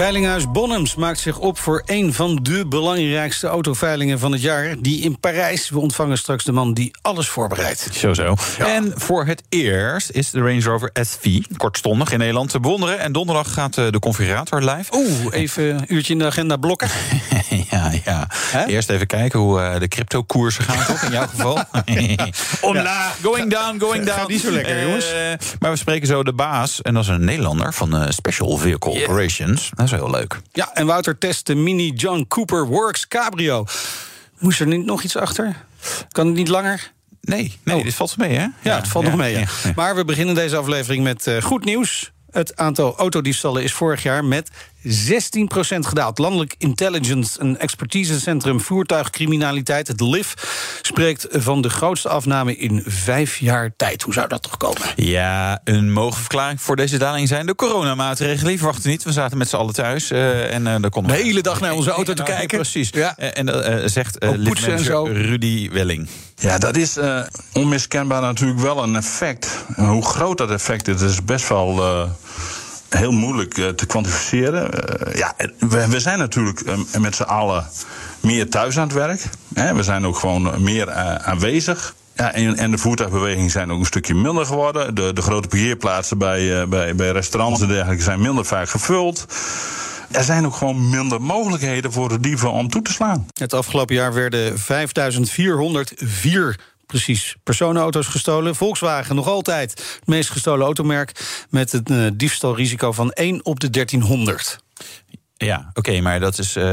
Veilinghuis Bonhams maakt zich op voor een van de belangrijkste autoveilingen van het jaar. Die in Parijs. We ontvangen straks de man die alles voorbereidt. Zo zo. En voor het eerst is de Range Rover SV kortstondig in Nederland te bewonderen. En donderdag gaat eh, de configurator live. Oeh, even een uurtje in de agenda blokken. ja, ja. Eerst even kijken hoe uh, de crypto-koersen gaan, toch? In jouw geval. Omlaag. Going down, going down. Gaat niet zo lekker, jongens. Uh, maar we spreken zo de baas. En dat is een Nederlander van Special Vehicle yeah. Operations. Heel leuk. Ja, en Wouter test de Mini John Cooper Works Cabrio. Moest er niet nog iets achter? Kan het niet langer? Nee, nee oh. dit valt mee, hè? Ja, ja het valt ja, nog mee. Ja. Maar we beginnen deze aflevering met uh, goed nieuws. Het aantal autodiefstallen is vorig jaar met 16% gedaald. Landelijk Intelligence en Expertisecentrum Voertuigcriminaliteit, het LIF, spreekt van de grootste afname in vijf jaar tijd. Hoe zou dat toch komen? Ja, een mogelijke verklaring voor deze daling zijn de coronamaatregelen. Verwacht niet, we zaten met z'n allen thuis. Uh, en, uh, kon de hele dag naar onze auto te kijken. Precies. Ja. Uh, en dat zegt uh, Rudy Welling. Ja, dat is onmiskenbaar natuurlijk wel een effect. En hoe groot dat effect is, is best wel heel moeilijk uh, te kwantificeren. Uh, ja, we, we, zijn natuurlijk uh, met z'n allen meer thuis aan het werk. We zijn ook gewoon meer aanwezig. Ja, en, en de voertuigbewegingen zijn ook een stukje minder geworden. De, de grote parkeerplaatsen bij, bij, bij restaurants en dergelijke zijn minder vaak gevuld. Er zijn ook gewoon minder mogelijkheden voor de dieven om toe te slaan. Het afgelopen jaar werden 5404 precies personenauto's gestolen. Volkswagen nog altijd het meest gestolen automerk... met een uh, diefstalrisico van 1 op de 1300. Ja, oké, okay, maar dat is uh,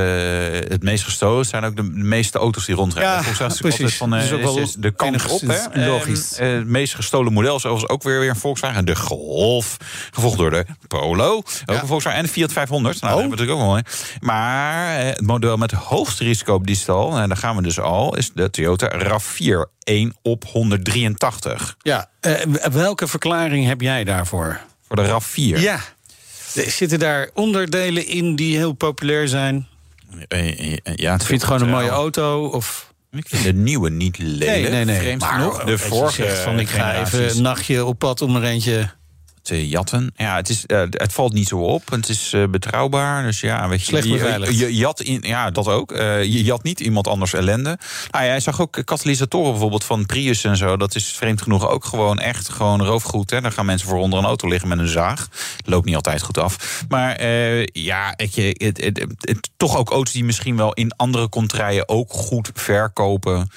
het meest gestolen. zijn ook de meeste auto's die rondrijden. Ja, Volgens precies. Van, uh, is ook wel is de kant op, hè? Logisch. Uh, het meest gestolen model is overigens ook weer, weer een Volkswagen. De Golf, gevolgd door de Polo. Ook ja. een Volkswagen en de Fiat 500. Nou, oh. dat hebben we natuurlijk ook wel. Maar het model met het hoogste risico op diefstal... en daar gaan we dus al, is de Toyota RAV4. 1 op 183. Ja, welke verklaring heb jij daarvoor? Voor de RAV4? Ja. Zitten daar onderdelen in die heel populair zijn? Ja, het vind je het gewoon een mooie auto? Of... Ik vind de nieuwe niet lelijk. Nee, nee, nee. Maar. De vorige van ik ga even een nachtje op pad om er eentje te jatten. Ja, het, is, uh, het valt niet zo op. Het is uh, betrouwbaar. Dus ja, weet je, Slecht beveiligd. Je, je, jat in, ja, dat ook. Uh, je jat niet iemand anders ellende. Nou ja, hij zag ook katalysatoren bijvoorbeeld van Prius en zo. Dat is vreemd genoeg ook gewoon echt gewoon roofgoed. Hè. Daar gaan mensen voor onder een auto liggen met een zaag. Loopt niet altijd goed af. Maar ja, het, het, het, het, toch ook auto's die misschien wel in andere contraien ook goed verkopen.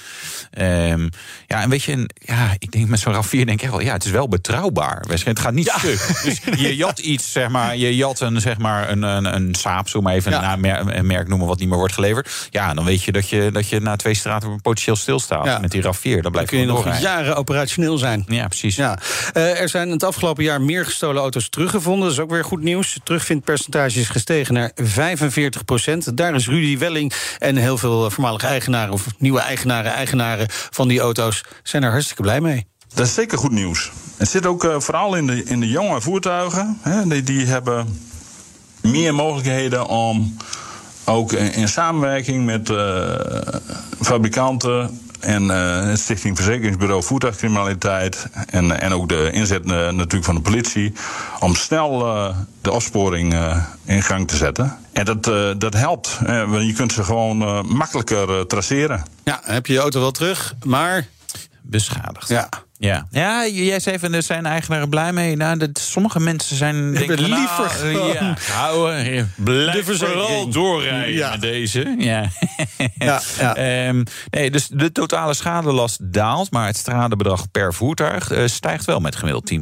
Um, ja, en weet je, ja, ik denk met zo'n RAV4 denk ik wel, ja, het is wel betrouwbaar. Het gaat niet ja. Stuk. Dus je jat iets, zeg maar, je jat een, zeg maar, een, een, een saap, zo maar even ja. een, merk, noemen wat niet meer wordt geleverd. Ja, dan weet je dat je, dat je na twee straten potentieel stilstaat ja. met die RAV4. Dan, blijf kun je nog doorrijden. jaren operationeel zijn. Ja, precies. Ja. Uh, er zijn het afgelopen jaar meer gestolen auto's teruggevonden. Dat is ook weer goed nieuws. Het terugvindpercentage is gestegen naar 45 procent. Daar is Rudy Welling en heel veel voormalige eigenaren... of nieuwe eigenaren, eigenaren van die auto's... zijn er hartstikke blij mee. Dat is zeker goed nieuws. Het zit ook uh, vooral in de, in de jonge voertuigen. Hè, die, die hebben meer mogelijkheden om ook in, in samenwerking met uh, fabrikanten en uh, het Stichting Verzekeringsbureau Voertuigcriminaliteit en, en ook de inzet natuurlijk van de politie om snel de opsporing in gang te zetten. En dat, dat helpt. je kunt ze gewoon makkelijker traceren. Ja, heb je je auto wel terug, maar beschadigd. Ja. Ja. ja, jij zei van er zijn eigenaren blij mee. Nou, dat, sommige mensen zijn denken, liever nou, ja, houden, blijf vooral doorrijden ja. met deze. Ja. ja, ja. um, nee, dus de totale schadelast daalt, maar het stradebedrag per voertuig uh, stijgt wel met gemiddeld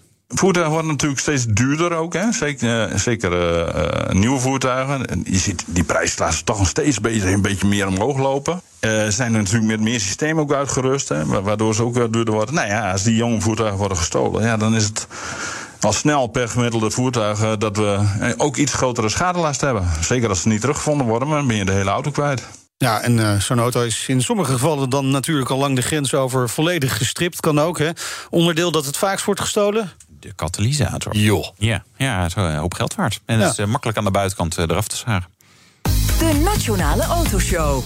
10%. Voertuigen worden natuurlijk steeds duurder ook. Hè? Zeker, uh, zeker uh, nieuwe voertuigen. Je ziet die prijsklassen toch nog steeds beetje, een beetje meer omhoog lopen. Ze zijn er natuurlijk met meer systemen ook uitgerust. Hè, waardoor ze ook duurder worden. Nou ja, als die jonge voertuigen worden gestolen, ja, dan is het al snel per gemiddelde voertuigen dat we ook iets grotere schadelast hebben. Zeker als ze niet teruggevonden worden, maar dan ben je de hele auto kwijt. Ja, en uh, zo'n auto is in sommige gevallen dan natuurlijk al lang de grens over volledig gestript. Kan ook, hè. Onderdeel dat het vaakst wordt gestolen? De katalysator. Joh. Ja, ja het is een hoop geld waard. En het is uh, makkelijk aan de buitenkant uh, eraf te zagen. De Nationale Autoshow.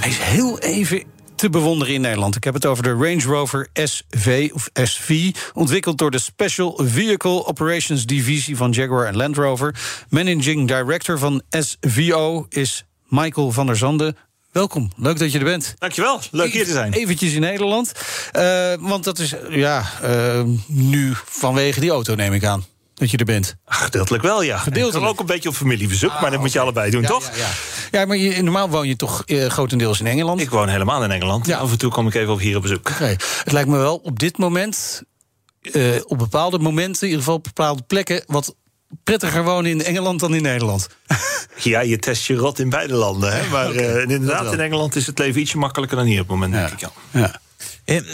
Hij is heel even te bewonderen in Nederland. Ik heb het over de Range Rover SV, of SV, ontwikkeld door de Special Vehicle Operations Divisie van Jaguar en Land Rover. Managing Director van SVO is Michael van der Zanden. Welkom, leuk dat je er bent. Dankjewel, leuk hier te zijn. Eventjes in Nederland, uh, want dat is ja, uh, nu vanwege die auto neem ik aan. Dat je er bent. Ach, gedeeltelijk wel, ja. Gedeeltelijk. ook een beetje op familiebezoek, ah, maar dat moet je allebei doen, ja, toch? Ja, ja. ja maar je, normaal woon je toch uh, grotendeels in Engeland? Ik woon helemaal in Engeland. Ja. Af en toe kom ik even op hier op bezoek. Okay. Het lijkt me wel op dit moment, op bepaalde momenten, in ieder geval op bepaalde plekken, wat prettiger wonen in Engeland dan in Nederland. Ja, je test je rot in beide landen. Hè? Maar okay, uh, inderdaad, in Engeland is het leven ietsje makkelijker dan hier op het moment, ja. denk ik al. Ja. En,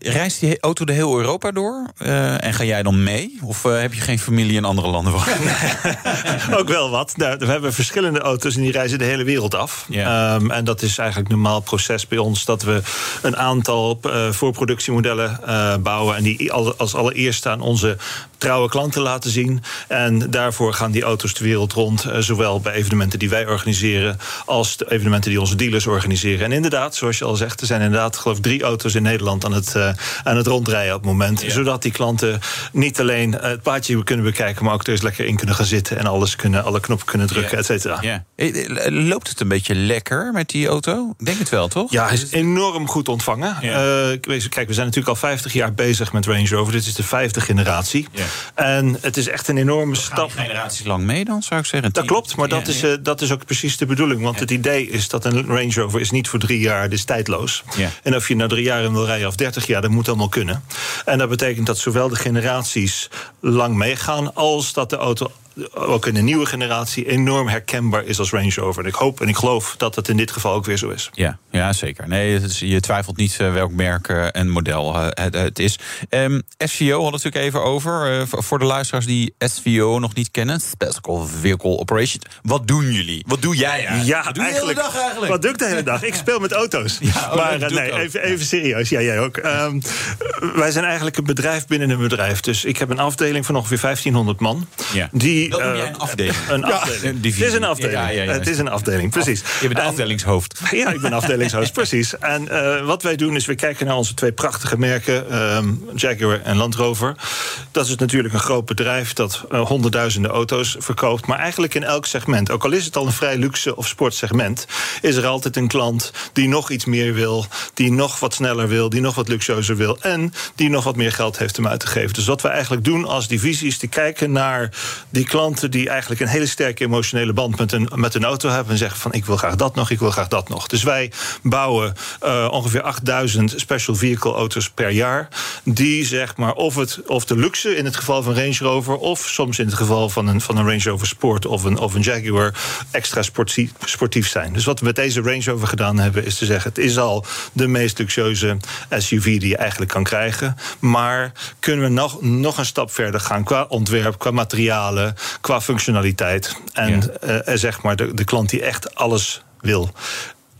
reist die auto de heel Europa door? Uh, en ga jij dan mee? Of uh, heb je geen familie in andere landen? Ook wel wat. Nou, we hebben verschillende auto's en die reizen de hele wereld af. Yeah. Um, en dat is eigenlijk een normaal proces bij ons... dat we een aantal uh, voorproductiemodellen bouwen... en die als allereerste aan onze trouwe klanten laten zien. En daarvoor gaan die auto's de wereld rond. zowel bij evenementen die wij organiseren... als de evenementen die onze dealers organiseren. En inderdaad, zoals je al zegt... er zijn inderdaad geloof ik drie auto's in Nederland aan het aan het rondrijden op het moment. Ja. Zodat die klanten niet alleen het paadje kunnen bekijken, maar ook er eens lekker in kunnen gaan zitten en alles kunnen, alle knoppen kunnen drukken, et cetera. Ja. Loopt het een beetje lekker met die auto? Ik denk het wel, toch? Ja, hij is enorm goed ontvangen. Ja. Uh, kijk, we zijn natuurlijk al 50 jaar bezig met Range Rover. Dit is de vijfde generatie. Ja. En het is echt een enorme stap. generaties lang mee dan, zou ik zeggen. Dat klopt, maar dat, is, uh, dat is ook precies de bedoeling. Want het idee is dat een Range Rover is niet voor drie jaar, het is tijdloos. En of je na drie jaar in wil rijden of 30 jaar, dat moet allemaal kunnen. En dat betekent dat zowel de generaties lang meegaan, als dat de auto ook in de nieuwe generatie enorm herkenbaar is als Range Rover. En ik hoop en ik geloof dat dat in dit geval ook weer zo is. Ja, ja zeker. Nee, je twijfelt niet eh, welk merk eh, en model eh, het, het is. Ehm, SVO had het natuurlijk even over. Voor- de luisteraars die SVO nog niet kennen, Special Vehicle Operation. Wat doen jullie? Wat doe jij eigenlijk? Ja, wat doe je de eigenlijk, hele dag eigenlijk? Wat doe ik de hele dag? Ik speel met auto's. Ja, oh, maar nee, even, even serieus. Ja, jij ook. Ehm, wij zijn eigenlijk een bedrijf binnen een bedrijf. Dus ik heb een afdeling van ongeveer 1500 man. Ja. Die, Dat eh, een afdeling? Een afdeling. Het is een afdeling. Ja. Het is een afdeling, precies. Je bent de En- afdelingshoofd. ja, ik ben afdelingshoofd, precies. En eh, wat wij doen is, we kijken naar onze twee prachtige merken, ehm, Jaguar en Land Rover. Dat is natuurlijk een groot bedrijf dat eh, honderdduizenden auto's verkoopt. Maar eigenlijk in elk segment, ook al is het al een vrij luxe of sportsegment, is er altijd een klant die nog iets meer wil, die nog wat sneller wil, die nog wat luxueuzer wil en die nog wat meer geld heeft om uit te geven. Dus wat we eigenlijk doen als divisie is te kijken naar die klanten die eigenlijk een hele sterke emotionele band met een, met een auto hebben en zeggen van ik wil graag dat nog, ik wil graag dat nog. Dus wij bouwen eh, ongeveer 8000 special vehicle auto's per jaar. Die zeg maar of, het, of de luxe in het geval van Range Rover, of soms in het geval van een, van een Range Rover Sport of een, of een Jaguar extra sportief, sportief zijn. Dus wat we met deze Range Rover gedaan hebben, is te zeggen: het is al de meest luxueuze SUV die je eigenlijk kan krijgen. Maar kunnen we nog, nog een stap verder gaan qua ontwerp, qua materialen, qua functionaliteit. En eh, zeg maar de, de klant die echt alles wil,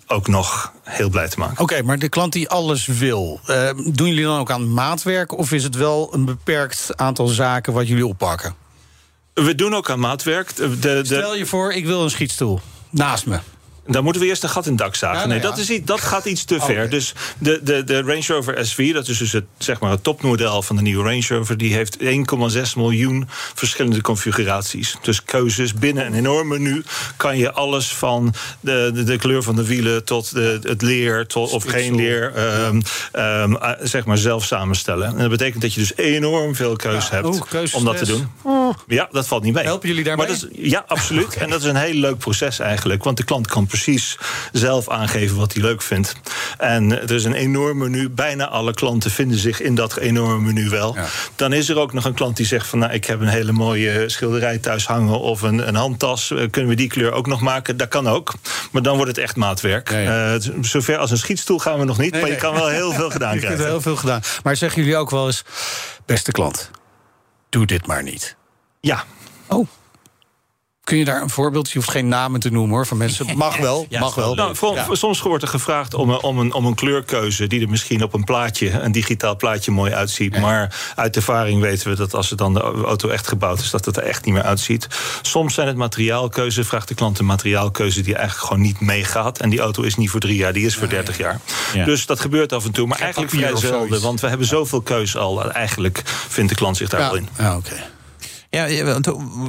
ook nog heel blij te maken. Oké, maar de klant die alles wil, eh, doen jullie dan ook aan maatwerk of is het wel een beperkt aantal zaken wat jullie oppakken? We doen ook aan maatwerk. De, de, Stel je voor, ik wil een schietstoel naast me. Dan moeten we eerst een gat in het dak zagen. Ja, nou nee, ja. dat, is, iets- dat gaat iets te ver. Oké. Dus de, de, de Range Rover SV, dat is dus het, zeg maar het topmodel van de nieuwe Range Rover, die heeft 1,6 miljoen verschillende configuraties. Dus keuzes binnen een enorm menu kan je alles van de, de, de kleur van de wielen tot de, het leer tot, of geen leer, ehm, ehm, eh, zeg maar zelf samenstellen. En dat betekent dat je dus enorm veel keus hebt om dat te doen. Ja, dat valt niet mee. Helpen jullie daarbij? Maar dat is, ja, absoluut. En dat is een heel leuk proces eigenlijk. Want de klant kan precies zelf aangeven wat hij leuk vindt. En er is een enorm menu. Bijna alle klanten vinden zich in dat enorme menu wel. Dan is er ook nog een klant die zegt van nou, ik heb een hele mooie schilderij thuis hangen of een, een handtas. Eh, kunnen we die kleur ook nog maken? Dat kan ook. Maar dan wordt het echt maatwerk. Ja, uh, zover als een schietstoel gaan we nog niet. maar je kan wel heel veel gedaan krijgen. Je kunt heel veel gedaan. Maar zeggen jullie ook wel eens, beste klant, doe dit maar niet. Ja. Oh. Kun je daar een voorbeeld? Je hoeft geen namen te noemen hoor. Van mensen. Mag wel. mag wel. Nou, Soms wordt er gevraagd om een, om, een, om een kleurkeuze. die er misschien op een plaatje, een digitaal plaatje, mooi uitziet. Maar uit ervaring weten we dat als het dan de auto echt gebouwd is. dat het er echt niet meer uitziet. Soms zijn het materiaalkeuze. Vraagt de klant een materiaalkeuze die eigenlijk gewoon niet meegaat. En die auto is niet voor drie jaar, die is voor dertig jaar. Dus dat gebeurt af en toe. Maar eigenlijk vrij zelden. Want we hebben zoveel keuze al. Eigenlijk vindt de klant zich daar wel in. Ja, oké. Ja,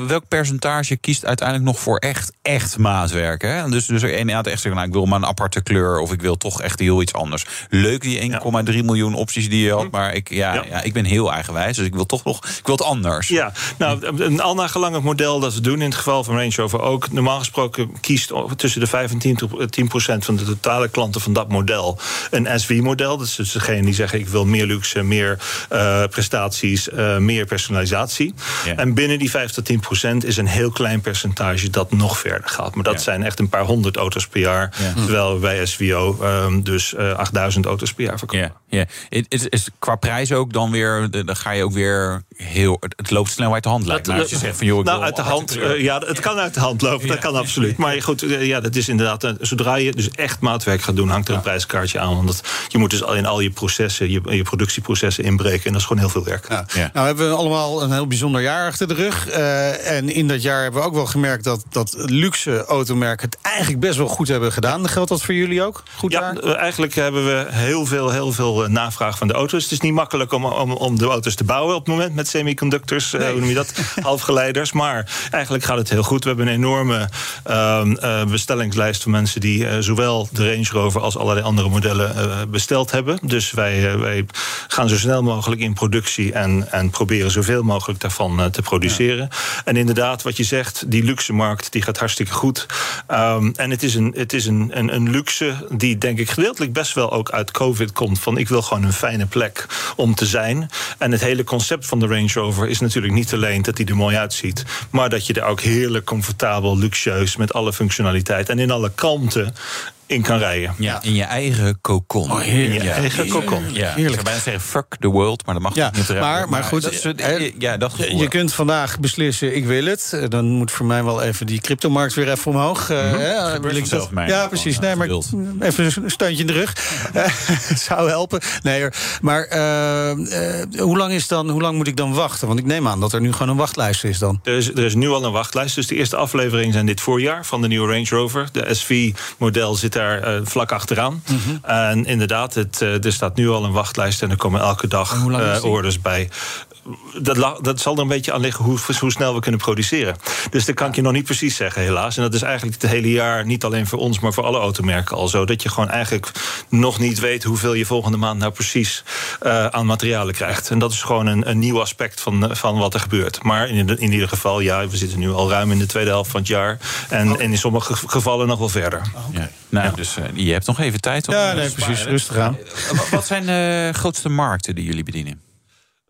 welk percentage kiest uiteindelijk nog voor echt, echt maatwerk? Hè? Dus, dus er een echt zeggen, nou, ik wil maar een aparte kleur... of ik wil toch echt heel iets anders. Leuk die 1,3 miljoen opties die je had... Hm. maar ik, ja, ja. ik ben heel eigenwijs, dus ik wil toch nog ik wil het anders. Ja, nou, een al nagelang het model dat we doen... in het geval van Range Rover ook... normaal gesproken kiest tussen de 5 en 10, procent... van de totale klanten van dat model een SV-model. Dat is dus degene die zeggen, ik wil meer luxe, meer uh, prestaties... Uh, meer personalisatie. Ja binnen die 5 tot 10 procent is een heel klein percentage dat nog verder gaat. Maar dat zijn echt een paar honderd auto's per jaar. Terwijl we bij SVO um, dus uh, eh, 8000 auto's per jaar verkopen. Ja, ja. Is, is, qua prijs ook dan weer, dan ga je ook weer heel. Het loopt snel uit de hand lijkt Als je zegt van joh, nou, uit de hand. Uh, ja, het kan uit de hand lopen. Dat kan absoluut. Maar goed, ja, dat is inderdaad. Zodra je dus echt maatwerk gaat doen, hangt er een prijskaartje aan. Want dat, je moet dus al in al je processen, je, je productieprocessen inbreken. En dat is gewoon heel veel werk. Ja. Nou, hebben we allemaal een heel bijzonder jaar achter de rug. Uh, en in dat jaar hebben we ook wel gemerkt dat, dat luxe automerken het eigenlijk best wel goed hebben gedaan. Geldt dat voor jullie ook? Goed ja, jaar? eigenlijk hebben we heel veel, heel veel navraag van de auto's. Het is niet makkelijk om, om, om de auto's te bouwen op het moment met semiconductors, nee. uh, hoe noem je dat? Halfgeleiders. Maar eigenlijk gaat het heel goed. We hebben een enorme uh, bestellingslijst van mensen die zowel de Range Rover als allerlei andere modellen besteld hebben. Dus wij, wij gaan zo snel mogelijk in productie en, en proberen zoveel mogelijk daarvan te produceren. En inderdaad, wat je zegt, die luxe markt die gaat hartstikke goed. Um, en het is, een, het is een, een, een luxe die denk ik gedeeltelijk best wel ook uit COVID komt. Van ik wil gewoon een fijne plek om te zijn. En het hele concept van de Range Rover is natuurlijk niet alleen dat hij er mooi uitziet, maar dat je er ook heerlijk comfortabel, luxueus met alle functionaliteit en in alle kanten in kan rijden. Ja, in je eigen cocon. Oh, in je eigen cocon. Ja. Heerlijk. Ik zou bijna zeggen fuck the world, maar dat mag ja, niet. Maar, maar, maar goed, dat, ja, dat je, kunt vandaag beslissen, ik wil het. Eh, dan moet voor mij wel even die cryptomarkt weer even omhoog. Mm -hmm. wil ik dat? Ja, precies. Nee, maar even een steuntje in de rug. zou helpen. Nee, maar uh, uh, hoe, lang is dan, hoe lang moet ik dan wachten? Want ik neem aan dat er nu gewoon een wachtlijst is dan. Er is, er is nu al een wachtlijst. Dus de eerste afleveringen zijn dit voorjaar van de nieuwe Range Rover. De SV-model zit daar daar uh, vlak achteraan. Mm -hmm. En inderdaad, het, uh, er staat nu al een wachtlijst en er komen elke dag uh, orders bij dat, dat zal er een beetje aan liggen hoe, hoe, snel we kunnen produceren. Dus dat kan ik je nog niet precies zeggen, helaas. En dat is eigenlijk het hele jaar, niet alleen voor ons, maar voor alle automerken al zo. Dat je gewoon eigenlijk nog niet weet hoeveel je volgende maand nou precies uh, aan materialen krijgt. En dat is gewoon een, een nieuw aspect van, in wat er gebeurt. Maar in, in ieder geval, ja, we zitten nu al ruim in de tweede helft van het jaar. En, en in sommige gevallen nog wel verder. Okay. Nou, ja. dus uh, je hebt nog even tijd om. Ja, nee, precies. Rustig aan. Wat zijn de grootste markten die jullie bedienen?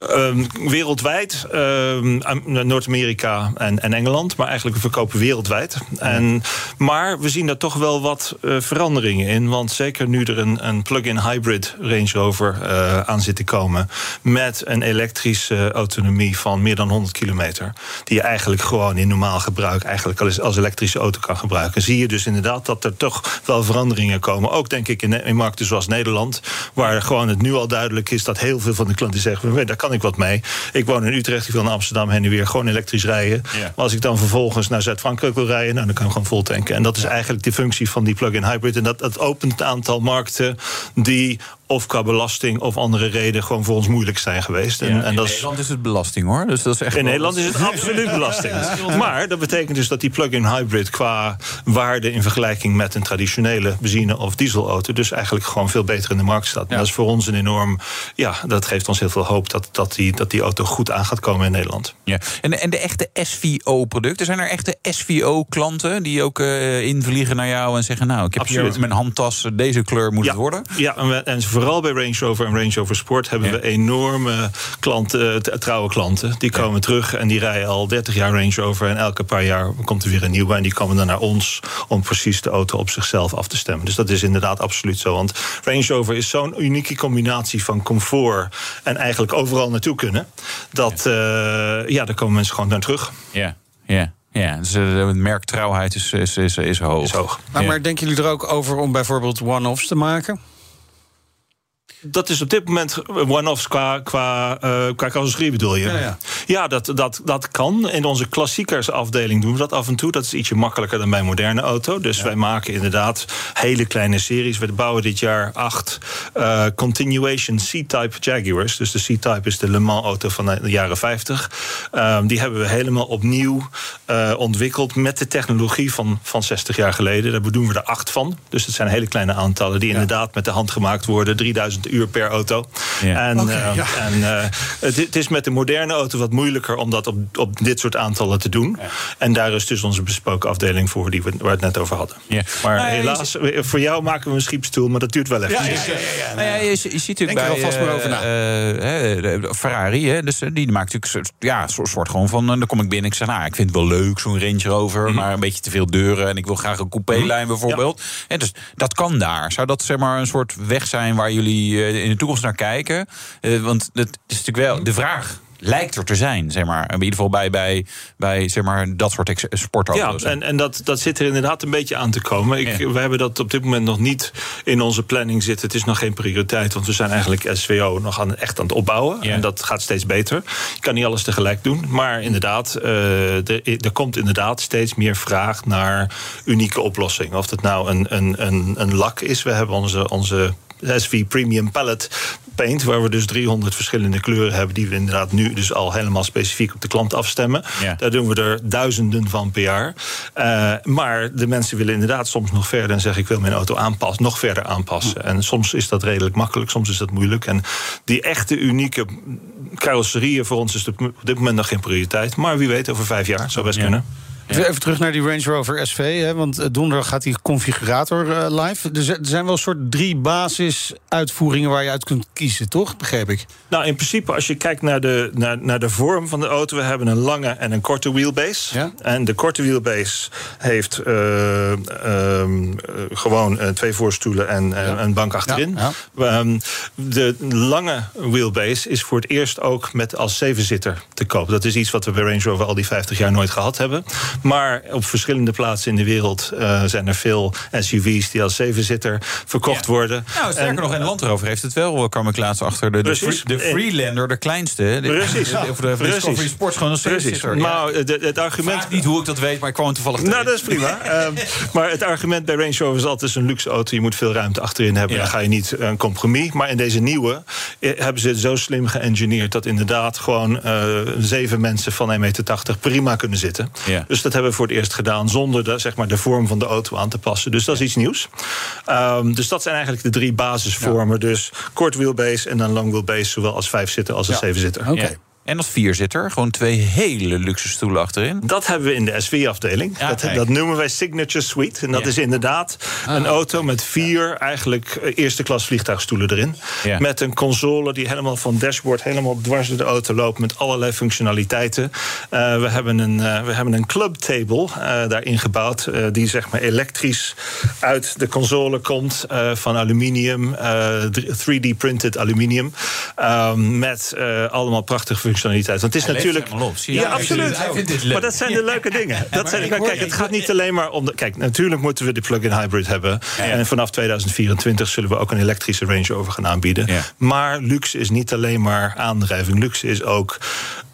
Um, wereldwijd, um, Noord-Amerika en, en, Engeland, maar eigenlijk we verkopen wereldwijd. En, maar we zien daar toch wel wat uh, veranderingen in. Want zeker nu er een, een plug-in hybrid Range Rover uh, aan zit te komen. met een elektrische autonomie van meer dan 100 kilometer. die je eigenlijk gewoon in normaal gebruik. eigenlijk als, als elektrische auto kan gebruiken. zie je dus inderdaad dat er toch wel veranderingen komen. Ook denk ik in, in markten zoals Nederland. waar gewoon het nu al duidelijk is dat heel veel van de klanten zeggen. daar kan ik wat mee. Ik woon in Utrecht, ik wil naar Amsterdam heen en weer gewoon elektrisch rijden. Ja. Maar als ik dan vervolgens naar Zuid-Frankrijk wil rijden, nou, dan kan ik gewoon vol tanken. En dat is eigenlijk de functie van die plug-in hybrid. En dat, dat opent een aantal markten die of qua belasting of andere reden gewoon voor ons moeilijk zijn geweest. En, Ja, en in dat is, Nederland is het belasting hoor. Dus dat is echt in Nederland is het absoluut belasting. Maar dat betekent dus dat die plug-in hybrid qua waarde in vergelijking met een traditionele benzine- of dieselauto, dus eigenlijk gewoon veel beter in de markt staat. En dat is voor ons een enorm, ja, dat geeft ons heel veel hoop dat, dat, die, dat die auto goed aan gaat komen in Nederland. Ja. En, en de echte SVO-producten, zijn er echte SVO-klanten die ook eh, invliegen naar jou en zeggen: Nou, ik heb Absoluut. hier mijn handtas, deze kleur moet het worden? Ja, en, we- en vooral bij Range Rover en Range Rover Sport hebben we enorme klanten, eh, trouwe klanten. Die komen terug en die rijden al 30 jaar Range Rover. En elke paar jaar komt er weer een nieuwe. En die komen dan naar ons om precies de auto op zichzelf af te stemmen. Dus dat is inderdaad absoluut zo. Want Range Rover is zo'n unieke combinatie van comfort en eigenlijk overal naartoe kunnen. Dat, eh, ja, daar komen mensen gewoon naar terug. Ja, ja. Ja, dus eh, de merktrouwheid is, is, is, is hoog. Is hoog. Maar, Ja. maar denken jullie er ook over om bijvoorbeeld one-offs te maken? Dat is op dit moment one-offs qua, qua, eh, qua carrosserie bedoel je? Ja, ja. Ja, dat, dat, dat kan. In onze klassiekersafdeling doen we dat af en toe. Dat is ietsje makkelijker dan bij een moderne auto. Dus wij maken inderdaad hele kleine series. We bouwen dit jaar acht eh, continuation C-Type Jaguars. Dus de C-Type is de Le Mans auto van de jaren 50. Ehm, die hebben we helemaal opnieuw eh, ontwikkeld met de technologie van, van 60 jaar geleden. Daar doen we er acht van. Dus dat zijn hele kleine aantallen die inderdaad met de hand gemaakt worden. 3000 uur per auto. Ja. En, eh, ja. en eh, het, het is met de moderne auto wat moeilijker om dat op, op dit soort aantallen te doen. En daar is dus onze besproken afdeling voor, die we, waar we het net over hadden. Ja. Maar Nou helaas, voor jou maken we een schiepstoel, maar dat duurt wel even. Nou ja, je, je ziet natuurlijk Denk er bij alvast maar eh, over na. eh, eh, Ferrari, hè, dus, eh, die maakt natuurlijk ja, een soort- gewoon van... eh, dan kom ik binnen ik zeg, nou, ik vind het wel leuk, zo'n Range Rover... Mhm. maar een beetje te veel deuren en ik wil graag een coupé-lijn bijvoorbeeld. En dus dat kan daar. Zou dat zeg maar een soort weg zijn waar jullie eh, in de toekomst naar kijken? Eh, want het is natuurlijk wel de vraag... Lijkt er te zijn, zeg maar. In ieder geval bij, bij, bij zeg maar, dat soort ex- Ja, en, en dat, dat zit er inderdaad een beetje aan te komen. Ik, Ja. We hebben dat op dit moment nog niet in onze planning zitten. Het is nog geen prioriteit, want we zijn eigenlijk SWO nog aan, echt aan het opbouwen. Ja. En dat gaat steeds beter. Je kan niet alles tegelijk doen. Maar inderdaad, eh, er, er komt inderdaad steeds meer vraag naar unieke oplossingen. Of het nou een, een, een, een lak is. We hebben onze, onze SV Premium Palette Paint, waar we dus 300 verschillende kleuren hebben, die we inderdaad nu dus al helemaal specifiek op de klant afstemmen. Ja. Daar doen we er duizenden van per jaar. Eh, maar de mensen willen inderdaad soms nog verder en zeggen: Ik wil mijn auto aanpassen, nog verder aanpassen. En soms is dat redelijk makkelijk, soms is dat moeilijk. En die echte unieke carrosserieën voor ons is op dit moment nog geen prioriteit. Maar wie weet, over vijf jaar zou best Ja. kunnen. Even even terug naar die Range Rover SV. Hè, want eh, donderdag gaat die configurator eh, live. Er zijn- er zijn wel een soort drie basisuitvoeringen waar je uit kunt kiezen, toch? Begreep ik. Nou, in principe, als je kijkt naar de, naar, naar de vorm van de auto, we hebben een lange en een korte wheelbase. Ja. En de korte wheelbase heeft eh, ehm, eh, gewoon twee voorstoelen en een bank achterin. Ja, Ehm, de lange wheelbase is voor het eerst ook met als zevenzitter te koop. Dat is iets wat we bij Range Rover al die 50 jaar nooit gehad hebben. Maar op verschillende plaatsen in de wereld eh, zijn er veel SUV's die als zevenzitter verkocht worden. Nou, sterker En- nog, en Land Rover heeft het wel, kwam ik laatst achter. De, de, Precies. De Freelander, de kleinste. De, Precies. De, de, de Discovery Sports, gewoon een Precies. zevenzitter. Maar het, het argument. Vraag niet hoe ik dat weet, maar ik kwam toevallig Nou, dat is prima. Ehm, maar het argument bij Range Rover is altijd een luxe auto. Je moet veel ruimte achterin hebben. Ja. Dan ga je niet een compromis. Maar in deze nieuwe eh, hebben ze het zo slim geëngineerd... dat inderdaad gewoon eh, zeven mensen van 1,80 meter prima kunnen zitten. Ja. Dus dat hebben we voor het eerst gedaan... zonder de, zeg maar, de vorm van de auto aan te passen. Dus dat is iets nieuws. Ehm, dus dat zijn eigenlijk de drie basisvormen. Dus kort wheelbase en dan long wheelbase... zowel als vijf zitten als een zeven zitten. Oké. En als vierzitter, gewoon twee hele luxe stoelen achterin. Dat hebben we in de SV-afdeling. Ja, dat, dat noemen wij Signature Suite. En dat Ja. is inderdaad een auto met vier eigenlijk eh, eerste klas vliegtuigstoelen erin. Met een console die helemaal van dashboard helemaal dwars door de auto loopt. Met allerlei functionaliteiten. Eh, we, hebben een, eh, we hebben een club table daarin gebouwd. die zeg maar elektrisch uit de console komt. van aluminium. eh, 3D printed aluminium. Ehm, met allemaal prachtige functionaliteiten. Want het is Hij natuurlijk. op. Ja, absoluut. Maar dat zijn de leuke dingen. Dat zijn, kijk, het gaat niet alleen maar om de. Kijk, natuurlijk moeten we de plug-in hybrid hebben. En vanaf 2024 zullen we ook een elektrische Range Rover gaan aanbieden. Maar luxe is niet alleen maar aandrijving. Luxe is ook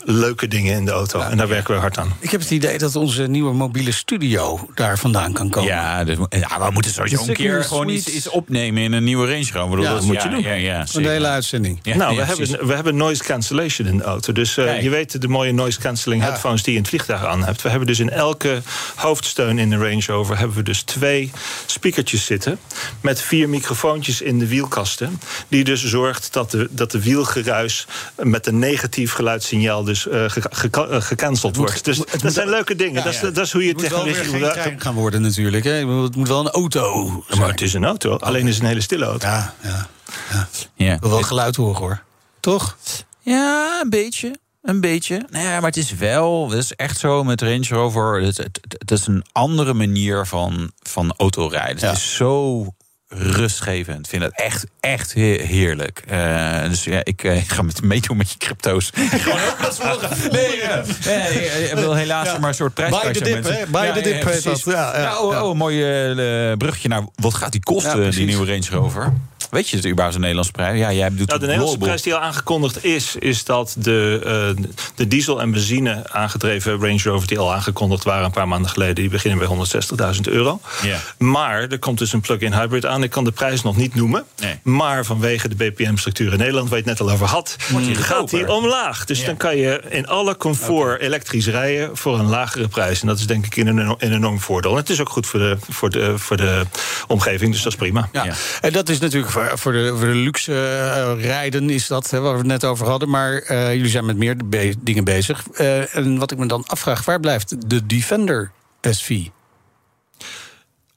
leuke dingen in de auto. en daar werken we hard aan. Ik heb het idee dat onze nieuwe mobiele studio daar vandaan kan komen. Ja, dus, ja we moeten sowieso een keer gewoon iets, iets, opnemen in een nieuwe Range Rover. Ja, dat moet je ja, doen. Ja, ja, Een hele uitzending. nou, we, hebben, we hebben noise cancellation in de auto. Dus uh, je weet de mooie noise cancelling headphones die je in het vliegtuig aan hebt. We hebben dus in elke hoofdsteun in de Range Rover hebben we dus twee speakertjes zitten met vier microfoontjes in de wielkasten, die dus zorgt dat de, dat de wielgeruis met een negatief geluidssignaal dus ge, ge, uh, gecanceld wordt. Dus dat zijn leuke dingen. Ja, dat, is, ja. dat is hoe je technologie geen gaan worden natuurlijk. Hè? Het moet wel een auto. Maar het is een auto. Alleen is het een hele stille auto. Ja, ja. ja. ja. Ik wil wel geluid horen hoor. Toch? Ja, een beetje. Een beetje. Nee, maar het is wel, het is echt zo met Range Rover. Het, het, het is een andere manier van, van autorijden. Ja. Het is zo rustgevend. Ik vind het echt, echt heerlijk. Uh, dus ja, ik uh, ga met meedoen met je crypto's. Gewoon ook dat volgen. Nee, ja. nee, ik wil helaas ja. maar een soort prijs. Bij de dip, hè? Bij de dip dat. Ja, oh, oh, een mooi uh, bruggetje naar wat gaat die kosten, die nieuwe Range Rover? Weet je het überhaupt een Nederlandse prijs? Ja, jij doet nou, de Nederlandse prijs die al aangekondigd is, is dat de, uh, de diesel- en benzine aangedreven Range Rover die al aangekondigd waren een paar maanden geleden, die beginnen bij 160.000 euro. Yeah. Maar er komt dus een plug-in hybrid aan. Ik kan de prijs nog niet noemen. Nee. Maar vanwege de BPM-structuur in Nederland, waar je het net al over had, die gaat die omlaag. Dus Yeah. dan kan je in alle comfort okay. elektrisch rijden voor een lagere prijs. En dat is denk ik een, een enorm voordeel. En het is ook goed voor de, voor de, voor de omgeving, dus dat is prima. Ja. En dat is natuurlijk voor, voor de, voor de luxe uh, rijden is dat, hè, waar we het net over hadden. Maar uh, jullie zijn met meer dingen bezig. Uh, en wat ik me dan afvraag, waar blijft de Defender SV?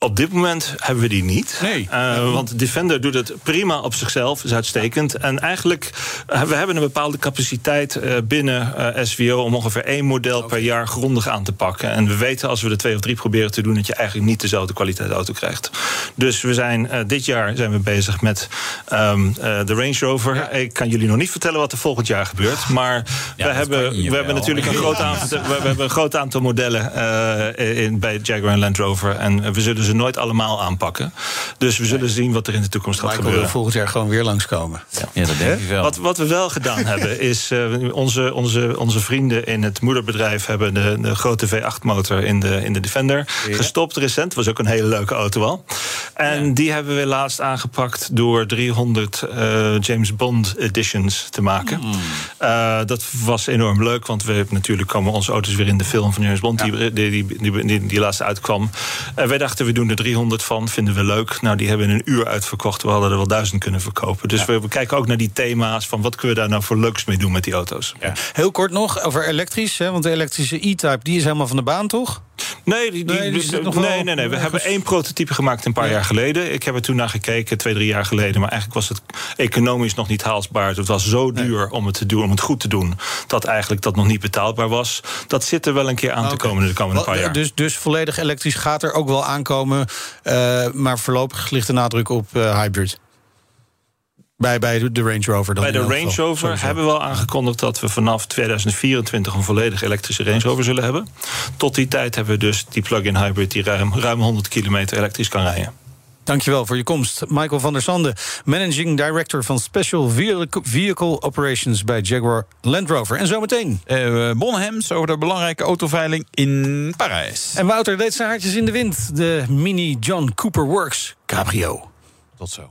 Op dit moment hebben we die niet. Nee. Uh, want Defender doet het prima op zichzelf, is uitstekend. En eigenlijk, uh, we hebben een bepaalde capaciteit uh, binnen SVO... om ongeveer één model per jaar grondig aan te pakken. En we weten als we er twee of drie proberen te doen... dat je eigenlijk niet dezelfde kwaliteit auto krijgt. Dus we zijn, dit jaar zijn we bezig met um, de Range Rover. Ja. Ik kan jullie nog niet vertellen wat er volgend jaar gebeurt. Maar ja, we, hebben, we hebben natuurlijk een groot, aantal, we hebben een groot aantal modellen in, bij Jaguar en Land Rover. En we zullen ze nooit allemaal aanpakken. Dus we zullen zien wat er in de toekomst gaat gebeuren. wil volgend jaar gewoon weer langskomen. Ja, ja dat denk ik wel. Wat, wat we wel gedaan hebben, is uh, onze, onze, onze vrienden in het moederbedrijf hebben de, de grote V8-motor in de, in de Defender ja. gestopt recent. Was ook een hele leuke auto al. En ja. die hebben we laatst aangepakt door 300 uh, James Bond editions te maken. Mm. Uh, dat was enorm leuk, want we natuurlijk komen onze auto's weer in de film van James Bond, die, die, die, die, die, die laatst uitkwam. En wij dachten, we doen er 300 van, vinden we leuk. Nou, die hebben in een uur uitverkocht. We hadden er wel duizend kunnen verkopen. Dus ja. we, we, kijken ook naar die thema's van wat kunnen we daar nou voor leuks mee doen met die auto's. Ja. Heel kort nog over elektrisch, hè, want de elektrische E-Type die is helemaal van de baan, toch? Nee, die, die, nee, die nee, nee, nee, nee, We hebben één prototype gemaakt een paar ja. jaar geleden. Ik heb er toen naar gekeken, twee, drie jaar geleden. Maar eigenlijk was het economisch nog niet haalbaar. Het was zo duur nee. om het te doen, om het goed te doen, dat eigenlijk dat nog niet betaalbaar was. Dat zit er wel een keer aan okay. te komen de komende paar jaar. Dus, dus volledig elektrisch gaat er ook wel aankomen. Uh, maar voorlopig ligt de nadruk op uh, hybrid. Bij, bij de Range Rover dan Bij de Range Rover Sowieso. hebben we al aangekondigd dat we vanaf 2024 een volledig elektrische Range Rover zullen hebben. Tot die tijd hebben we dus die plug-in hybrid die ruim, ruim 100 kilometer elektrisch kan rijden. Dankjewel voor je komst. Michael van der Sande, Managing Director van Special Vehicle Operations bij Jaguar Land Rover. En zometeen. Uh, Bonhems over de belangrijke autoveiling in Parijs. En Wouter deed zijn hartjes in de wind. De Mini John Cooper Works Cabrio. Tot zo.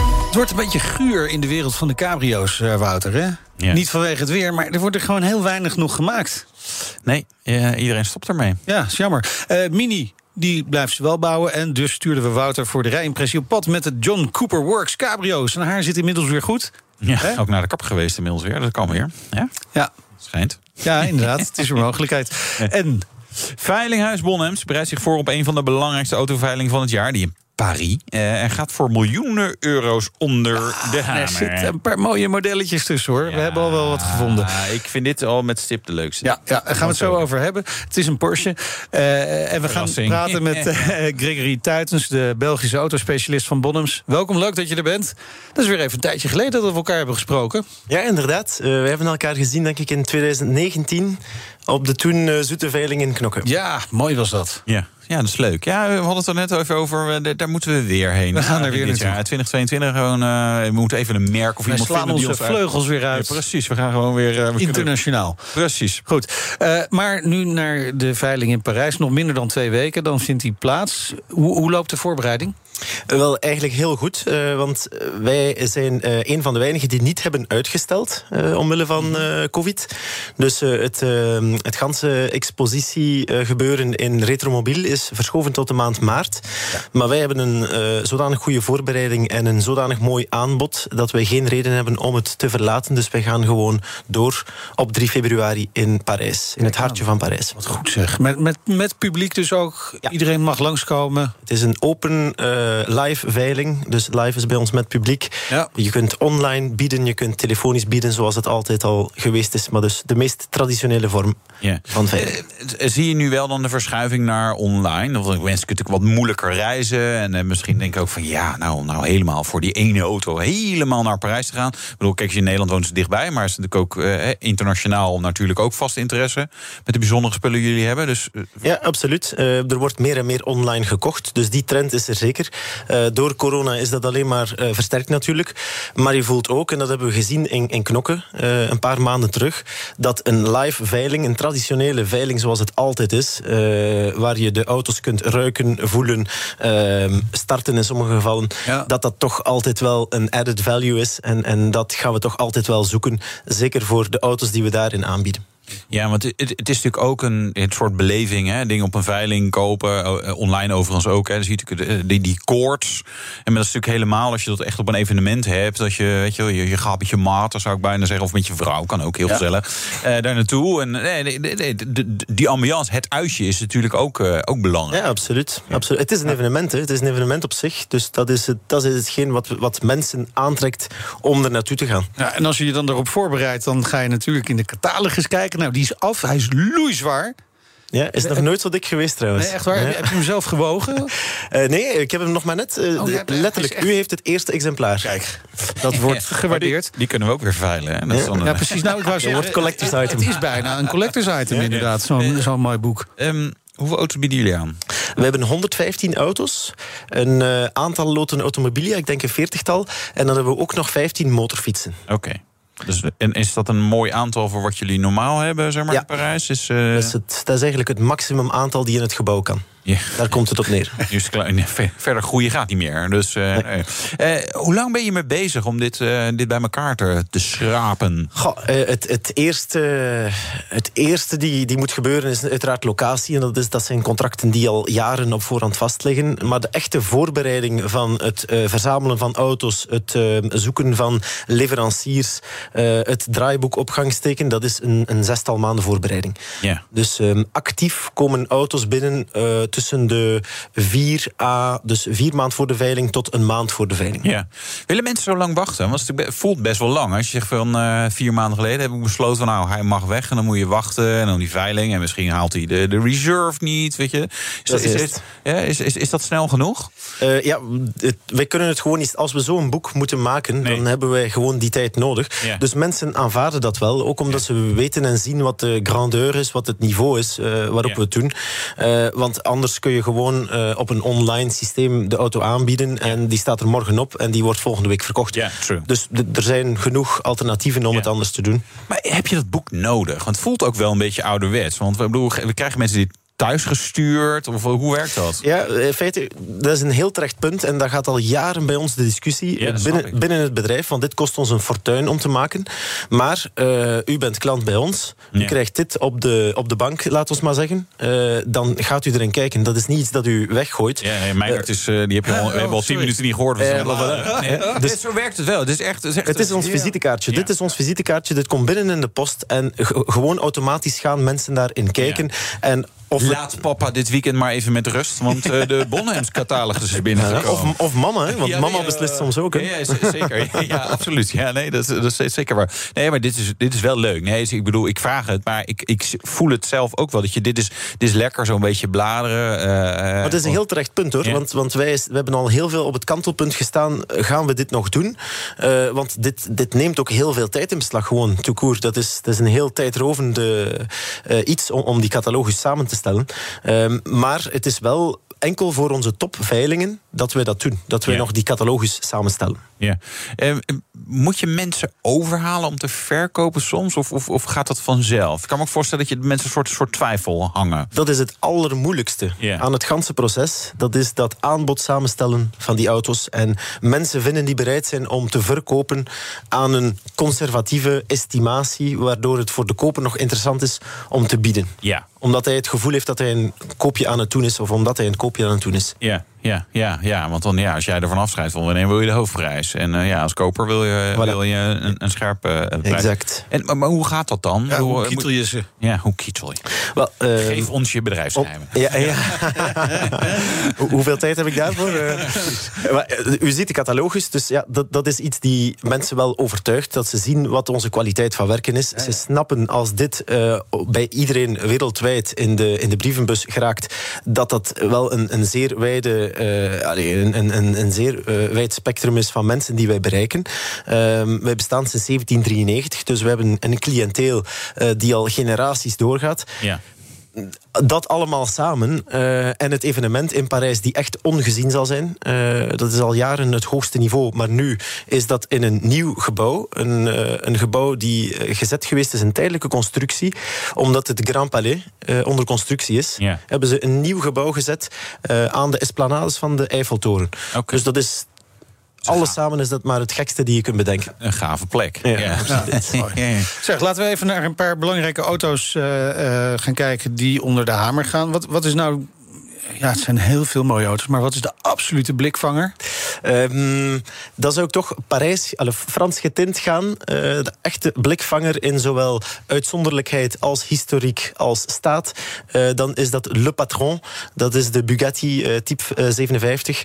Het wordt een beetje guur in de wereld van de cabrio's, uh, Wouter. Hè? Ja. Niet vanwege het weer, maar er wordt er gewoon heel weinig nog gemaakt. Nee, uh, iedereen stopt ermee. Ja, is jammer. Uh, Mini, die blijft ze wel bouwen. En dus stuurden we Wouter voor de rijimpressie op pad... met de John Cooper Works cabrio's. Zijn haar zit inmiddels weer goed. Ja, He? ook naar de kapper geweest inmiddels weer. Dat kan weer. Ja, ja. schijnt. Ja, inderdaad. het is een mogelijkheid. En... Veilinghuis Bonhems bereidt zich voor op een van de belangrijkste autoveilingen van het jaar... die in Paris. Uh, en gaat voor miljoenen euro's onder Ah, de hamer. Er zitten een paar mooie modelletjes tussen hoor. We hebben al wel wat gevonden. ik vind dit al met stip de leukste. Ja, ja daar gaan we het zo over hebben. Het is een Porsche. Uh, en we gaan praten met uh, Gregory Tuitens, de Belgische autospecialist van Bonhams. Welkom, leuk dat je er bent. Dat is weer even een tijdje geleden dat we elkaar hebben gesproken. Ja, inderdaad. Uh, we hebben elkaar gezien, denk ik, in 2019 op de toen uh, Zoete Veiling in Knokken. Ja, mooi was dat. Ja. Ja, dat is leuk. Ja, we hadden het er net even over. Daar moeten we weer heen. We gaan er weer dit jaar. 2022 gewoon. Uh, we moeten even een merk of Wij iemand slaan vinden onze die ons vleugels weer uit. Ja, precies, we gaan gewoon weer. Uh, Internationaal. Kunnen... Precies. Goed. Uh, maar nu naar de veiling in Parijs. Nog minder dan twee weken. Dan vindt die plaats. Hoe, hoe loopt de voorbereiding? Wel, eigenlijk heel goed. Uh, want wij zijn uh, een van de weinigen die niet hebben uitgesteld uh, omwille van COVID. Dus het, het ganse expositiegebeuren in Retromobiel is verschoven tot de maand maart. Ja. Maar wij hebben een zodanig goede voorbereiding en een zodanig mooi aanbod dat wij geen reden hebben om het te verlaten. Dus wij gaan gewoon door op 3 februari in Parijs, in het hartje van Parijs. Wat goed zeg. Met, met, met publiek dus ook. Ja. Iedereen mag langskomen. Het is een open live veiling. Dus live is bij ons met publiek. Ja. Je kunt online bieden, je kunt telefonisch bieden, zoals het altijd al geweest is. Maar dus de meest traditionele vorm van veiling. Uh, zie je nu wel dan de verschuiving naar online? Want mensen kunnen natuurlijk wat moeilijker reizen. En uh, misschien denk ik ook van ja, nou, nou helemaal voor die ene auto helemaal naar Parijs te gaan. Ik bedoel, kijk, je in Nederland woont, het dichtbij. Maar is natuurlijk ook uh, internationaal natuurlijk ook vast interesse. Met de bijzondere spullen jullie hebben. Dus, ja, absoluut. er wordt meer en meer online gekocht. Dus die trend is er zeker. Door corona is dat alleen maar versterkt natuurlijk. Maar je voelt ook, en dat hebben we gezien in, in Knokken een paar maanden terug, dat een live veiling, een traditionele veiling zoals het altijd is, waar je de auto's kunt ruiken, voelen, ehm, starten in sommige gevallen, ja. dat dat toch altijd wel een added value is. En, en dat gaan we toch altijd wel zoeken. Zeker voor de auto's die we daarin aanbieden. Ja, want het, het, is natuurlijk ook een, een soort beleving. Hè? Dingen op een veiling kopen. Online overigens ook. Hè? Dan zie je natuurlijk die, die koorts. En dat is natuurlijk helemaal als je dat echt op een evenement hebt. Dat je, weet je, je, je gaat met je maat, zou ik bijna zeggen. Of met je vrouw, kan ook heel Ja. gezellig. eh, daar naartoe. En nee, nee, nee, nee, de- de- die ambiance, het uitje is natuurlijk ook, eh, ook belangrijk. Ja, absoluut. absoluut. Het is een evenement, hè. het is een evenement op zich. Dus dat is, het, dat is hetgeen wat, wat mensen aantrekt om er naartoe te gaan. Ja, en als je je dan erop voorbereidt, dan ga je natuurlijk in de catalogus kijken. Nou, die is af. Hij is loeizwaar. Ja, is nog nooit zo dik geweest trouwens. Nee, echt waar? Ja. Heb je hem zelf gewogen? Eh, nee, ik heb hem nog maar net. eh, Oh, ja, letterlijk, echt- u heeft het eerste exemplaar. Kijk, dat wordt gewaardeerd. Die kunnen we ook weer veilen. Hè? Dat een- Ja, precies. Nou, ik wou zeggen, wordt collectors het- item. Het is bijna een collectors item, inderdaad. Zo'n zo'n mooi boek. Ehm, hoeveel auto's bieden jullie aan? We hebben 115 auto's, een eh, aantal loten automobilia, ik denk een veertigtal. En dan hebben we ook nog 15 motorfietsen. Oké. Dus, en is dat een mooi aantal voor wat jullie normaal hebben, zeg maar, Ja. in Parijs? Is, eh, Dus het, dat is eigenlijk het maximum aantal die in het gebouw kan. Ja. Daar komt het op neer. Verder groeien gaat niet meer. Dus, eh, nee. Eh, hoe lang ben je mee bezig om dit, eh, dit bij elkaar te, te schrapen? Goh, het, het eerste, het eerste die, die moet gebeuren is uiteraard locatie. En dat, is, dat zijn contracten die al jaren op voorhand vastliggen. Maar de echte voorbereiding van het verzamelen van auto's, het zoeken van leveranciers, het draaiboek op gang steken, dat is een, een zestal maanden voorbereiding. Ja. Dus ehm, actief komen auto's binnen tussen de vier a, dus vier maand voor de veiling tot een maand voor de veiling. Ja. Willen mensen zo lang wachten? Want het voelt best wel lang. Als je zegt van eh, vier maanden geleden heb ik besloten van nou hij mag weg en dan moet je wachten en dan die veiling en misschien haalt hij de, de reserve niet, weet je? Is Dat is ja, is, is, is dat snel genoeg? Eh, ja, het- wij kunnen het gewoon niet. Als we zo'n boek moeten maken, Nee. dan hebben wij gewoon die tijd nodig. Ja. Dus mensen aanvaarden dat wel. Ook omdat ze weten en zien wat de grandeur is, wat het niveau is eh, waarop we het doen. Want anders kun je gewoon eh, op een online systeem de auto aanbieden. En die staat er morgen op en die wordt volgende week verkocht. Ja, true. Dus er zijn genoeg alternatieven om het anders te doen. Maar heb je dat boek nodig? Want het voelt ook wel een beetje ouderwets. Want we, bedoel, we krijgen mensen die thuis gestuurd of hoe werkt dat? Ja, in feite, dat is een heel terecht punt. En dat gaat al jaren bij ons de discussie Ja, binnen, binnen het bedrijf. Want dit kost ons een fortuin om te maken. Maar eh, u bent klant bij ons. U Ja. krijgt dit op de, op de bank, laat ons maar zeggen. Eh, dan gaat u erin kijken. Dat is niet iets dat u weggooit. Ja, nee, Meijert is, eh, die heb je al, we hebben al tien minuten niet gehoord. Dus Eh, nee, Dus- zo werkt het wel. Het is echt, het is, echt Het is ons Ja. visitekaartje. Ja. Dit is ons visitekaartje. Dit komt binnen in de post. En ge- gewoon automatisch gaan mensen daarin kijken. En Of Laat papa dit weekend maar even met rust, want uh, de Bonhams catalogus is binnengekomen. of, of mama, hè? want ja, mama beslist soms ook. Hè? Ja, zeker. ja, absoluut. Ja, nee, dat, dat is zeker waar. Nee, maar dit is, dit is wel leuk. Nee, ik bedoel, ik vraag het, maar ik, ik voel het zelf ook wel. Dat je, dit, is, dit is lekker, zo'n beetje bladeren. Uh, maar het is een heel terecht punt, hoor. Want, want wij we hebben al heel veel op het kantelpunt gestaan. Gaan we dit nog doen? Want dit, dit neemt ook heel veel tijd in beslag, gewoon, tout Dat is, dat is een heel tijdrovende iets om, om die catalogus samen te Ehm, maar het is wel enkel voor onze topveilingen dat wij dat doen. Dat wij nog die catalogus samenstellen. Ja. Eh, moet je mensen overhalen om te verkopen soms? Of, of, of, gaat dat vanzelf? Ik kan me ook voorstellen dat je mensen een soort, soort twijfel hangen. Dat is het allermoeilijkste aan het ganse proces. Dat is dat aanbod samenstellen van die auto's. En mensen vinden die bereid zijn om te verkopen aan een conservatieve estimatie, waardoor het voor de koper nog interessant is om te bieden. Ja. Omdat hij het gevoel heeft dat hij een koopje aan het doen is, of omdat hij een koopje aan het doen is. Ja. Ja, ja, ja, want dan, ja, als jij ervan afscheidt, dan wil je de hoofdprijs. En uh, ja, als koper wil je, wil je een, een scherpe uh, prijs. Exact. En, maar, maar, hoe gaat dat dan? Ja, hoe kietel je ze? Ja, hoe kietel je? Well, uh, Geef ons je bedrijfsgeheimen. Ja, ja. Hoeveel tijd heb ik daarvoor? maar, u ziet de catalogus, dus ja, dat, dat is iets die mensen wel overtuigt. Dat ze zien wat onze kwaliteit van werken is. Ze snappen als dit bij iedereen wereldwijd in de, in de brievenbus geraakt, dat dat wel een, een zeer wijde een, een, een, zeer uh, wijd spectrum is van mensen die wij bereiken. Uh, wij bestaan sinds 1793, dus we hebben een cliënteel uh, die al generaties doorgaat. Ja dat allemaal samen uh, en het evenement in Parijs die echt ongezien zal zijn. Uh, dat is al jaren het hoogste niveau, maar nu is dat in een nieuw gebouw. Een, uh, een gebouw die gezet geweest is, een tijdelijke constructie. Omdat het Grand Palais onder constructie is, hebben ze een nieuw gebouw gezet aan de esplanades van de Eiffeltoren. Okay. Dus dat is alles samen is dat maar het gekste die je kunt bedenken. Een gave plek. Ja, ja. ja. Zeg, laten we even naar een paar belangrijke auto's uh, uh, gaan kijken die onder de hamer gaan. Wat, wat is nou ja, het zijn heel veel mooie auto's. Maar wat is de absolute blikvanger? Um, dan zou ik toch Parijs, alle Frans getint gaan. Uh, de echte blikvanger in zowel uitzonderlijkheid als historiek als staat. Uh, dan is dat Le Patron. Dat is de Bugatti uh, type 57.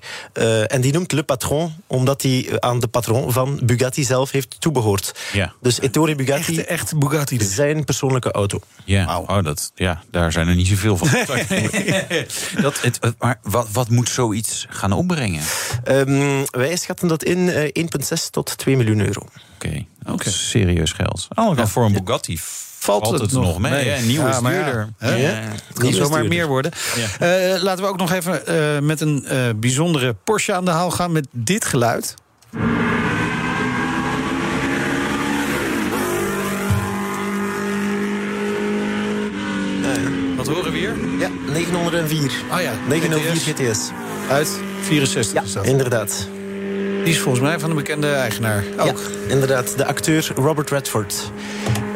en die noemt Le Patron omdat hij aan de patron van Bugatti zelf heeft toebehoord. Ja. Dus Ettore Bugatti. Echte, echte Bugatti. Dus. Zijn persoonlijke auto. Ja, wow. oh, dat, ja daar zijn er niet zoveel van. dat, het, maar wat, wat moet zoiets gaan opbrengen? Um, wij schatten dat in uh, 1,6 tot 2 miljoen euro. Oké, okay. okay. serieus geld. Oh, ja. voor een Bugatti valt, het, het, nog mee. mee. Een nieuwe ja, duurder. Ja, ja. Het kan zomaar meer worden. Ja. Uh, laten we ook nog even uh, met een uh, bijzondere Porsche aan de haal gaan met dit geluid. Wat horen we hier? Ja, 904. Ah ja, 904 GTS. Uit 64 ja, is dat. inderdaad. Die is volgens mij van een bekende eigenaar ook. Ja, inderdaad. De acteur Robert Redford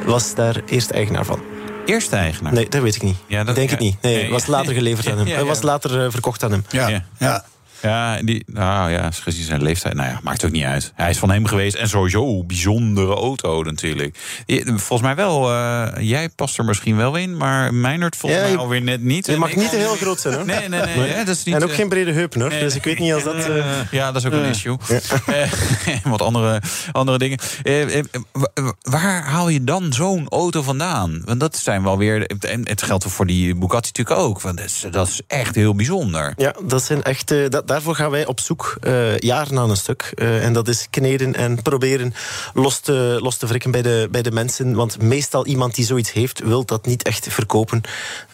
was daar eerst eigenaar van. Eerste eigenaar? Nee, dat weet ik niet. Ja, dat, denk ja, het niet. Nee, nee, was later geleverd aan hem. Hij was later uh, verkocht aan hem. Ja, ja. Ja. Die, nou ja, gezien zijn leeftijd, nou ja, maakt ook niet uit. Hij is van hem geweest en sowieso bijzondere auto natuurlijk. Volgens mij wel, uh, jij past er misschien wel in, maar Meinert volgens ja, mij alweer net niet. Je mag niet heel groot zijn hoor. Nee, nee, nee. nee. Ja, dat is niet, en ook geen brede hoor, nee, dus ik weet niet als dat... Uh... Ja, dat is ook een issue. wat andere, andere dingen. waar haal je dan zo'n auto vandaan? Want dat zijn wel weer, en het geldt voor die Bugatti natuurlijk ook, want dat is, dat is echt heel bijzonder. Ja, dat zijn echt... Dat, daarvoor gaan wij op zoek, uh, jaren aan een stuk. Uh, en dat is kneden en proberen los te, los te wrikken bij de, bij de mensen. Want meestal iemand die zoiets heeft, wil dat niet echt verkopen.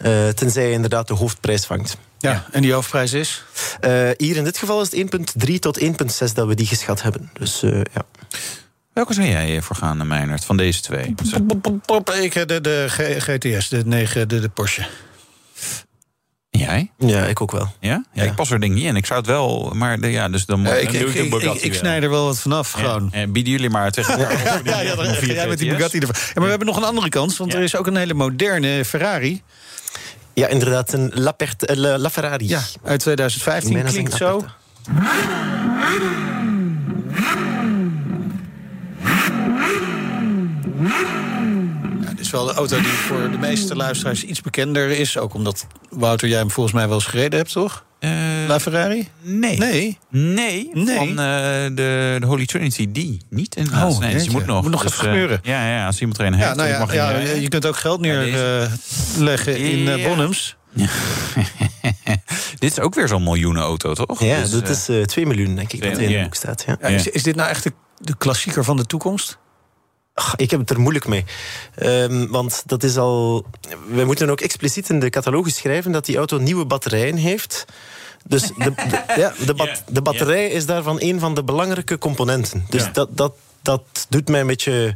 Uh, tenzij je inderdaad de hoofdprijs vangt. Ja, ja. en die hoofdprijs is? hier in dit geval is het 1,3 tot 1,6 dat we die geschat hebben. Dus ja. Welke zou jij voor gaan, Meijnerd, van deze twee? Ik de, de GTS, de 9, de, de Porsche. Jij? Ja, ik ook wel. Ja? ja? ik pas er denk niet in. Ik zou het wel, maar de, ja, dus dan ja, ik, ik, ik, ik, ik snij er wel wat vanaf. Ja, gewoon. En bieden jullie maar tegen elkaar. ja, ja, dan jij met die Bugatti ervan. Ja, maar we hebben nog een andere kans, want er is ook een hele moderne Ferrari. Ja, inderdaad, een La, Pert, uh, La Ferrari. Ja, uit 2015 klinkt zo. Is wel de auto die voor de meeste luisteraars iets bekender is. Ook omdat, Wouter, jij hem volgens mij wel eens gereden hebt, toch? Uh, La Ferrari? Nee. Nee? Nee, nee. van uh, de, de, Holy Trinity, die niet inderdaad. Oh, nee, dus je moet nog, moet nog dus, even gebeuren. Uh, ja, ja, als iemand er een heeft, ja, nou ja, mag ja, je, je kunt ook geld neerleggen in Ja. Bonhams. Ja. dit is ook weer zo'n miljoenenauto, toch? Ja, Dus, dat eh, is uh, 2 miljoen, denk ik, wat in ja. het boek staat. Ja. Ja, is, is dit nou echt de, de klassieker van de toekomst? Ach, ik heb het er moeilijk mee. Ehm, want dat is al. We moeten ook expliciet in de catalogus schrijven dat die auto nieuwe batterijen heeft. Dus de, de- ja, de, bat- de batterij is daarvan een van de belangrijke componenten. Dus dat, dat, dat doet mij een beetje.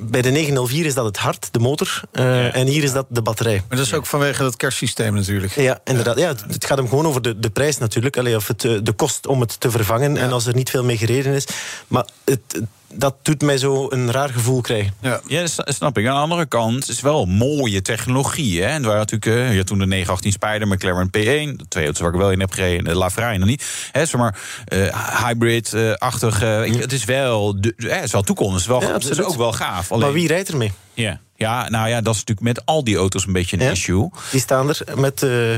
Bij de 904 is dat het hart, de motor. eh, En hier is dat de batterij. Maar dat is ook vanwege dat kerstsysteem natuurlijk. Ja, inderdaad. Ja, het, het gaat hem gewoon over de, de prijs natuurlijk. Allee, of het, eh, de kost om het te vervangen. En als er niet veel mee gereden is. Maar het, het- dat doet mij zo een raar gevoel krijgen. Ja. Ja, snap ik. Aan de andere kant is wel mooie technologie. Hè? En waar natuurlijk, eh, je had toen de 918 Spider, McLaren P1, de twee auto's waar ik wel in heb gereden, de La Ferrari nog niet. Hè, zeg maar eh, hybrid-achtig. eh, Het is wel, de, eh, het is wel toekomst. Het is, wel, Ja, het is ook wel gaaf. Alleen, Maar wie rijdt ermee? Ja. ja, nou ja, dat is natuurlijk met al die auto's een beetje een Ja. issue. Die staan er met, eh,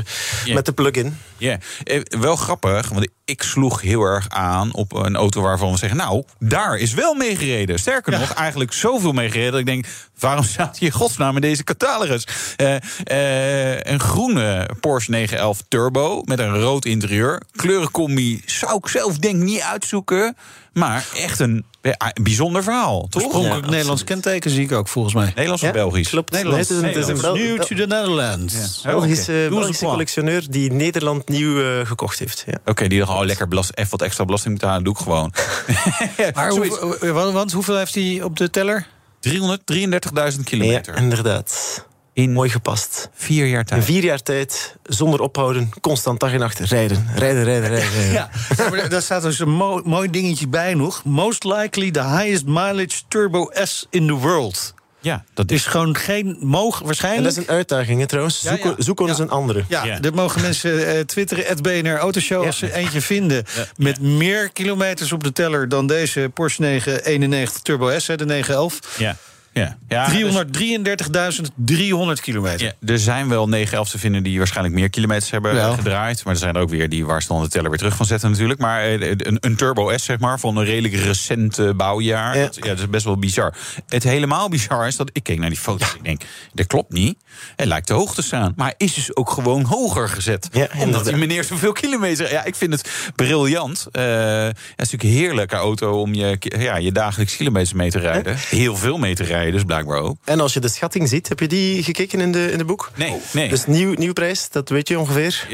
Ja. met de plug-in. Ja, eh, wel grappig, want ik sloeg heel erg aan op een auto waarvan we zeggen... nou, daar is wel mee gereden. Sterker nog, eigenlijk zoveel mee gereden dat ik denk... waarom staat hier godsnaam in deze catalogus? Eh, eh, een groene Porsche 911 Turbo met een rood interieur. Kleurencombi zou ik zelf denk niet uitzoeken... maar echt een eh, bijzonder verhaal, toch? Ja, Nederlands kenteken zie ik ook volgens mij. Nederlands of Ja, Belgisch? Klopt. Nederlands. Nee, het is een, een New to the Netherlands. Ja. Oh, Belgische, Belgische een collectioneur die Nederland nieuw eh, gekocht heeft. Ja. Oké, die dacht, oh lekker belast, even wat extra belasting betalen, doe ik gewoon. Maar eh, want hoeveel heeft hij op de teller? 333.000 kilometer. Ja, inderdaad. In Mooi gepast. vier jaar In tijd. vier jaar tijd, zonder ophouden, constant dag en nacht rijden. Rijden, rijden, rijden. rijden. Ja, daar staat dus een mo- mooi dingetje bij nog. Most likely the highest mileage Turbo S in the world. Ja, dat is is gewoon geen mogen En waarschijnlijk. dat is een uitdaging, hè, trouwens. Ja, Zoek, ja. zoek ons Ja. een andere. Ja, Ja. dat mogen mensen eh, twitteren, het BNR Autoshow... als ze eentje vinden met meer kilometers op de teller... dan deze Porsche 991 Turbo S, hè, de 911. Ja. Ja. ja dus- 333.300 kilometer. ja, er zijn wel 911 te vinden die waarschijnlijk meer kilometers hebben Wel. eh, gedraaid. Maar er zijn er ook weer die waar ze dan de teller weer terug van zetten natuurlijk. Maar eh, een, een Turbo S, zeg maar, van een redelijk recent eh, bouwjaar. Ja. Dat, ja, dat is best wel bizar. Het helemaal bizar is dat ik keek naar die foto's. Ik denk, dat klopt niet. Hij lijkt te hoog te staan. Maar is dus ook gewoon hoger gezet. Omdat die meneer zoveel kilometer... Ja, ik vind het briljant. Eh, het is natuurlijk een heerlijke auto om je, ja, je dagelijks kilometers mee te rijden. Heel veel mee te rijden, dus blijkbaar ook. En als je de schatting ziet, heb je die gekeken in de, in de boek? Nee, nee. Dus nieuw, nieuw prijs, dat weet je ongeveer.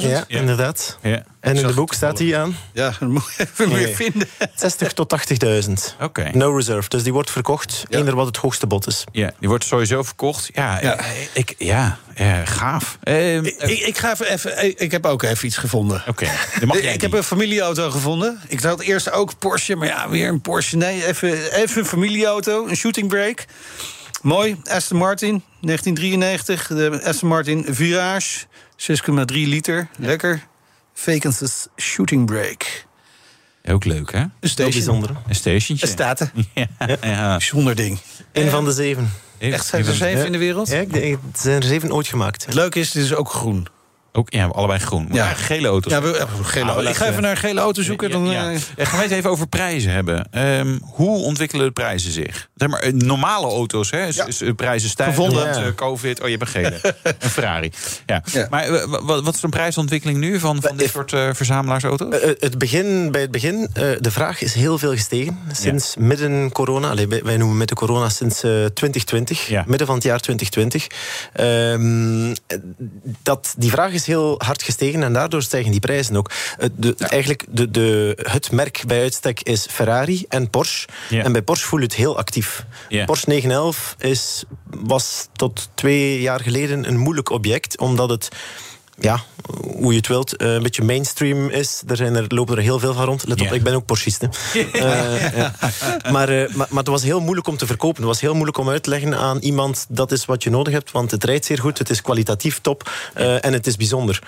175.000? Ja, inderdaad. Ja. En in de boek staat die aan Ja, dat moet ik even Nee. vinden. 60 tot 80.000. Oké. No reserve. Dus die wordt verkocht. Ja. Eender wat het hoogste bod is. Ja, die wordt sowieso verkocht. Ja, Ja. eh, ik, ja, eh, gaaf. Ehm, Ik, eh, ik, ik ga even, even, ik heb ook even iets gevonden. Oké, dan mag jij ik heb een familieauto gevonden. Ik had eerst ook Porsche, maar ja, weer een Porsche. Nee, even, even een familieauto, een shooting brake. Mooi, Aston Martin, 1993. De Aston Martin Virage, 6,3 liter. Lekker. Vacances shooting brake. Ook leuk, hè? Een station. Een stationtje. Een staten. Ja, ja. Bijzonder ding. Een van de zeven. Echt, zijn er zeven in de wereld? Ja, ik denk, er zijn er zeven ooit gemaakt. Het leuke is, het is ook groen. Ook, ja, allebei groen. Maar Ja. Gele auto's. Ja, we, gele, Nou, ik ga even naar een gele auto zoeken. Dan, Ja, ja. eh, Eh, Gaan we het even over prijzen hebben. Ehm, hoe ontwikkelen de prijzen zich? Zeg maar, eh, normale auto's, hè, is, Ja. is, eh, prijzen stijgen. Gevonden. eh, Covid, oh, je hebt een gele. een Ferrari. Ja. Ja. Maar wa- wa- wat is de prijsontwikkeling nu van, van dit soort eh, verzamelaarsauto's? Het begin, bij het begin, eh, de vraag is heel veel gestegen. Sinds midden corona, allee, wij noemen midden corona sinds eh, 2020, Ja. midden van het jaar 2020. Ehm, dat, die vraag is heel hard gestegen en daardoor stijgen die prijzen ook. Eh, Eigenlijk de, de, het merk bij uitstek is Ferrari en Porsche. Ja. En bij Porsche voel je het heel actief. Ja. Porsche 911 is, was tot twee jaar geleden een moeilijk object, omdat het ja, hoe je het wilt, eh, een beetje mainstream is. Er, zijn er lopen er heel veel van rond. Let op, ik ben ook Porschiste. Eh, ja. maar, eh, maar, maar het was heel moeilijk om te verkopen. Het was heel moeilijk om uit te leggen aan iemand dat is wat je nodig hebt, want het rijdt zeer goed, het is kwalitatief top eh, en het is bijzonder.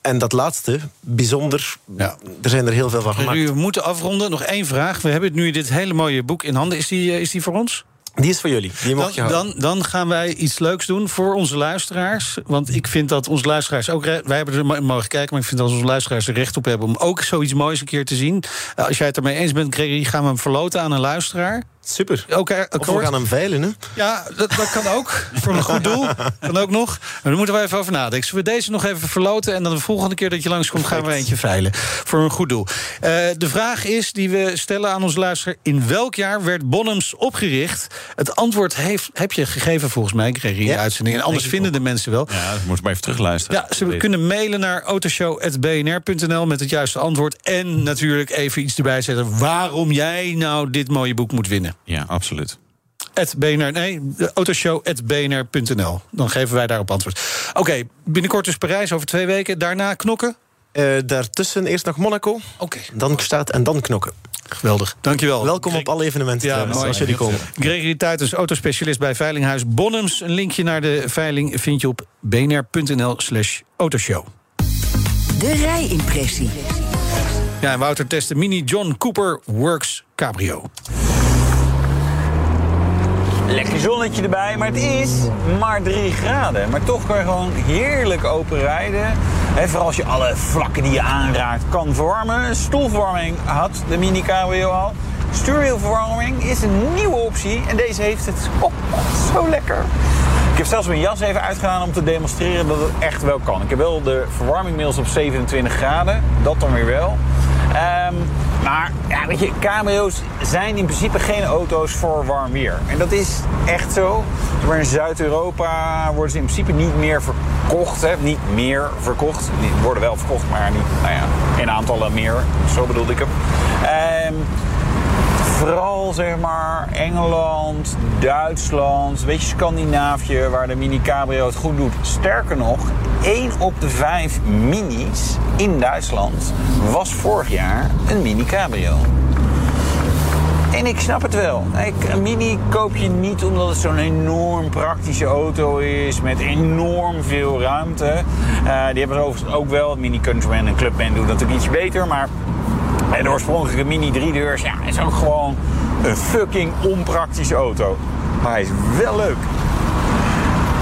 En dat laatste, bijzonder, Ja. er zijn er heel veel van gemaakt. We moeten afronden. Nog één vraag. We hebben nu dit hele mooie boek in handen. Is die, eh, is die voor ons? Die is voor jullie. Die mag Dan, je dan, dan gaan wij iets leuks doen voor onze luisteraars. Want ik vind dat onze luisteraars ook. Wij hebben er mo- mogen kijken, maar ik vind dat onze luisteraars er recht op hebben om ook zoiets moois een keer te zien. Eh, Als jij het ermee eens bent, Gregory, gaan we hem verloten aan een luisteraar. Super. Ook Of we gaan hem veilen, hè? Ja, dat, dat kan ook. Voor een goed doel. Kan ook nog. Maar daar moeten we even over nadenken. Zullen we deze nog even verloten? En dan de volgende keer dat je langskomt, gaan we eentje veilen. Voor een goed doel. Eh, de vraag is die we stellen aan onze luisteraar: in welk jaar werd Bonhams opgericht? Het antwoord heeft, heb je gegeven volgens mij, de uitzending. En anders vinden de mensen wel. Ja, dat moeten we maar even terugluisteren. Ja, ze kunnen mailen naar autoshow.bnr.nl met het juiste antwoord. En natuurlijk even iets erbij zetten waarom jij nou dit mooie boek moet winnen. Ja, absoluut. Het BNR, nee, autoshow.bnr.nl. Dan geven wij daarop antwoord. Oké, binnenkort dus Parijs, over twee weken. Daarna knokken. Eh, daartussen eerst nog Monaco. Oké. Dan staat en dan knokken. Geweldig, dankjewel. Welkom op alle evenementen Ja, mooi. als jullie komen. Gregory Tuitens, autospecialist bij Veilinghuis Bonhams. Een linkje naar de veiling vind je op bnr.nl slash autoshow. De rijimpressie. Ja, en Wouter test de Mini John Cooper Works Cabrio. Lekker zonnetje erbij, maar het is maar 3 graden. Maar toch kan je gewoon heerlijk open rijden. En vooral als je alle vlakken die je aanraakt kan verwarmen. Stoelverwarming had de Mini Cabrio al. Stuurwielverwarming is een nieuwe optie en deze heeft het oh, zo lekker. Ik heb zelfs mijn jas even uitgedaan om te demonstreren dat het echt wel kan. Ik heb wel de verwarming inmiddels op 27 graden, dat dan weer wel. Ehm, maar ja, weet je, cabrio's zijn in principe geen auto's voor warm weer. En dat is echt zo. Maar in Zuid-Europa worden ze in principe niet meer verkocht. Hè? Niet meer verkocht. Die worden wel verkocht, maar niet nou ja, in aantallen meer. Zo bedoelde ik hem. Ehm, vooral zeg maar Engeland, Duitsland, een beetje Scandinavië, waar de mini cabrio het goed doet. Sterker nog, 1 op de 5 minis in Duitsland was vorig jaar een mini cabrio. En ik snap het wel. Een mini koop je niet omdat het zo'n enorm praktische auto is met enorm veel ruimte. Eh, die hebben ze overigens ook wel. Mini Countryman en Clubman doen dat natuurlijk iets beter, maar en de oorspronkelijke Mini 3-deurs ja, is ook gewoon een fucking onpraktische auto. Maar hij is wel leuk.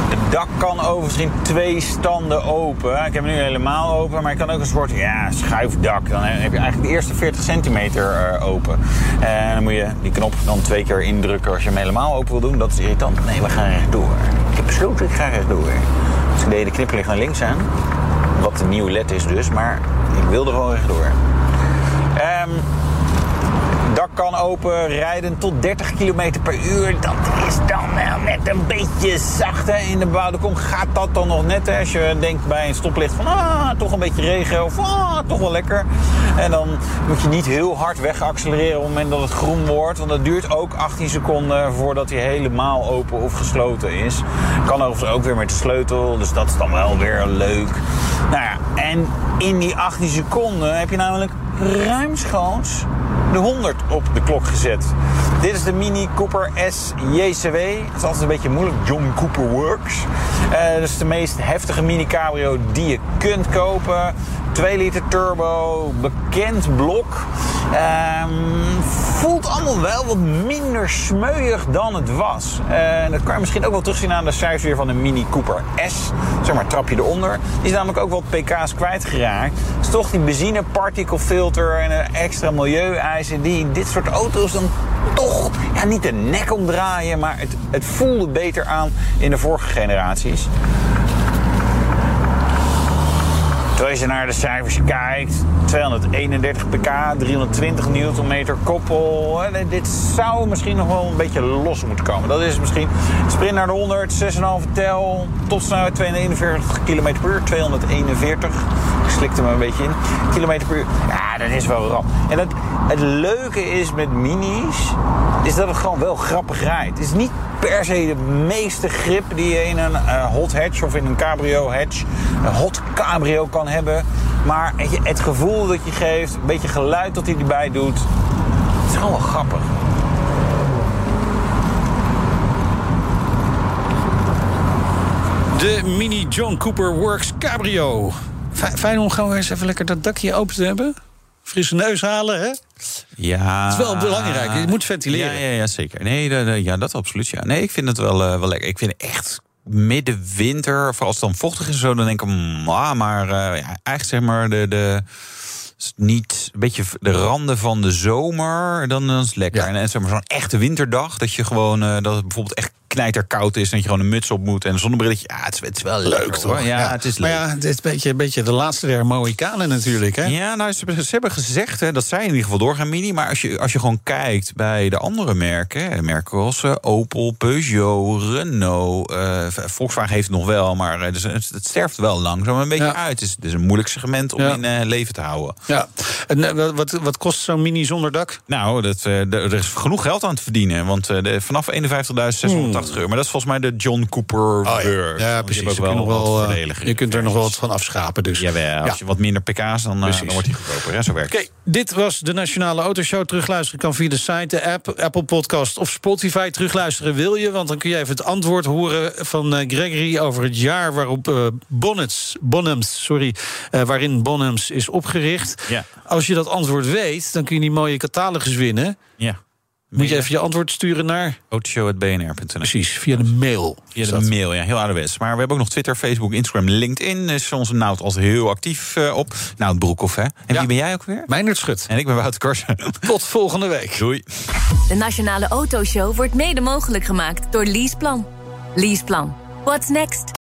Het dak kan overigens twee standen open. Ik heb hem nu helemaal open, maar je kan ook een soort ja, schuifdak. Dan heb je eigenlijk de eerste 40 centimeter eh, open. En dan moet je die knop dan twee keer indrukken als je hem helemaal open wil doen. Dat is irritant. Nee, we gaan rechtdoor. Ik heb besloten, ik ga rechtdoor. Dus ik deed de knipperlicht naar links aan. Wat een nieuw LED is dus, maar ik wilde gewoon rechtdoor. Ehm dak kan open, rijden tot 30 km per uur. Dat is dan wel net een beetje zacht. In de bebouwde kom gaat dat dan nog net. Hè? Als je denkt bij een stoplicht van ah, toch een beetje regen of ah, toch wel lekker. En dan moet je niet heel hard wegaccelereren op het moment dat het groen wordt. Want dat duurt ook 18 seconden voordat hij helemaal open of gesloten is. Kan overigens ook weer met de sleutel, dus dat is dan wel weer leuk. Nou ja, en in die 18 seconden heb je namelijk ruimschoots de 100 op de klok gezet. Dit is de Mini Cooper S JCW. Het is altijd een beetje moeilijk. John Cooper Works. Eh dat is de meest heftige mini cabrio die je kunt kopen. 2 liter turbo, bekend blok. Ehm, voelt allemaal wel wat minder smeuig dan het was. Eh, dat kan je misschien ook wel terugzien aan de cijfers van de Mini Cooper S. Zeg maar, trapje eronder. Die is namelijk ook wat pk's kwijtgeraakt. Is toch die benzine partikelfilter en een extra milieueisen die dit soort auto's dan toch ja, niet de nek omdraaien, maar het, het voelde beter aan in de vorige generaties. Terwijl je naar de cijfers kijkt, 231 pk, 320 Nm koppel. hè, Dit zou misschien nog wel een beetje los moeten komen. Dat is misschien sprint naar de 100, 6,5 tel, tot snelheid 241 km per uur, 241. Ik slikte hem een beetje in. Kilometer per uur. Ja, dat is wel rap. En het leuke is met minis, is dat het gewoon wel grappig rijdt. Het is niet per se de meeste grip die je in een eh, hot hatch of in een cabrio hatch, een hot cabrio kan hebben. Maar het gevoel dat je geeft, een beetje geluid dat hij erbij doet, is gewoon wel grappig. De Mini John Cooper Works Cabrio. Fijn om gewoon eens even lekker dat dakje open te hebben. Frisse neus halen, hè? Ja. Het is wel belangrijk. Je moet ventileren. Ja, ja, ja zeker. Nee, de, de- ja, dat absoluut. Ja. Nee, ik vind het wel, eh, wel lekker. Ik vind echt middenwinter, vooral als het dan vochtig is zo, dan denk ik, mm, ah, maar eh, ja, eigenlijk zeg maar de. de niet een beetje de randen van de zomer, dan, dan is het lekker. En, en zeg maar zo'n echte winterdag, dat je gewoon eh, dat het bijvoorbeeld echt knijterkoud is en dat je gewoon een muts op moet en een zonnebrilletje. Ja, het is, het is wel leuk, hoor. toch? Ja, het is maar ja, het is een beetje, een beetje de laatste der Mohikanen natuurlijk. Hè? Ja, nou, ze, hebben- ze hebben gezegd, hè, dat zij in ieder geval doorgaan, Mini. Maar als je, als je gewoon kijkt bij de andere merken, merken als eh, Opel, Peugeot, Renault, eh, Volkswagen heeft het nog wel, maar eh, dus, het, sterft wel langzaam een beetje uit. Het is, het is een moeilijk segment om in leven te houden. Ja. En wat- wat, kost zo'n mini zonder dak? Nou, dat, er is genoeg geld aan te verdienen. Want vanaf 51.680 euro. Maar dat is volgens mij de John Cooper Oh ja. Ja, precies. Je, hebt Dan ook kun je wel nog wel, wat eh, je kunt er nog wel wat van afschapen. Dus. Jawel, als Ja. je wat minder pk's, dan, Precies. dan wordt hij goedkoper. Ja, zo werkt dit was de Nationale Autoshow. Terugluisteren kan via de site, de app, Apple Podcast of Spotify. Terugluisteren wil je, want dan kun je even het antwoord horen van eh, Gregory over het jaar waarop eh Bonnets, Bonhams, sorry, waarin Bonhams is opgericht. Ja. Als je dat antwoord weet, dan kun je die mooie catalogus winnen. Ja. Moet je even je antwoord sturen naar? Autoshow.bnr.nl Precies, via de mail. Via de mail, ja, heel ouderwets. Maar we hebben ook nog Twitter, Facebook, Instagram, LinkedIn. Is onze Nout altijd heel actief eh, op. Nout Broekhoff, hè? En wie ben jij ook weer? Meijnerd Schut. En ik ben Wouter Karsen. Tot volgende week. Doei. De Nationale Autoshow wordt mede mogelijk gemaakt door Leaseplan. Leaseplan. What's next?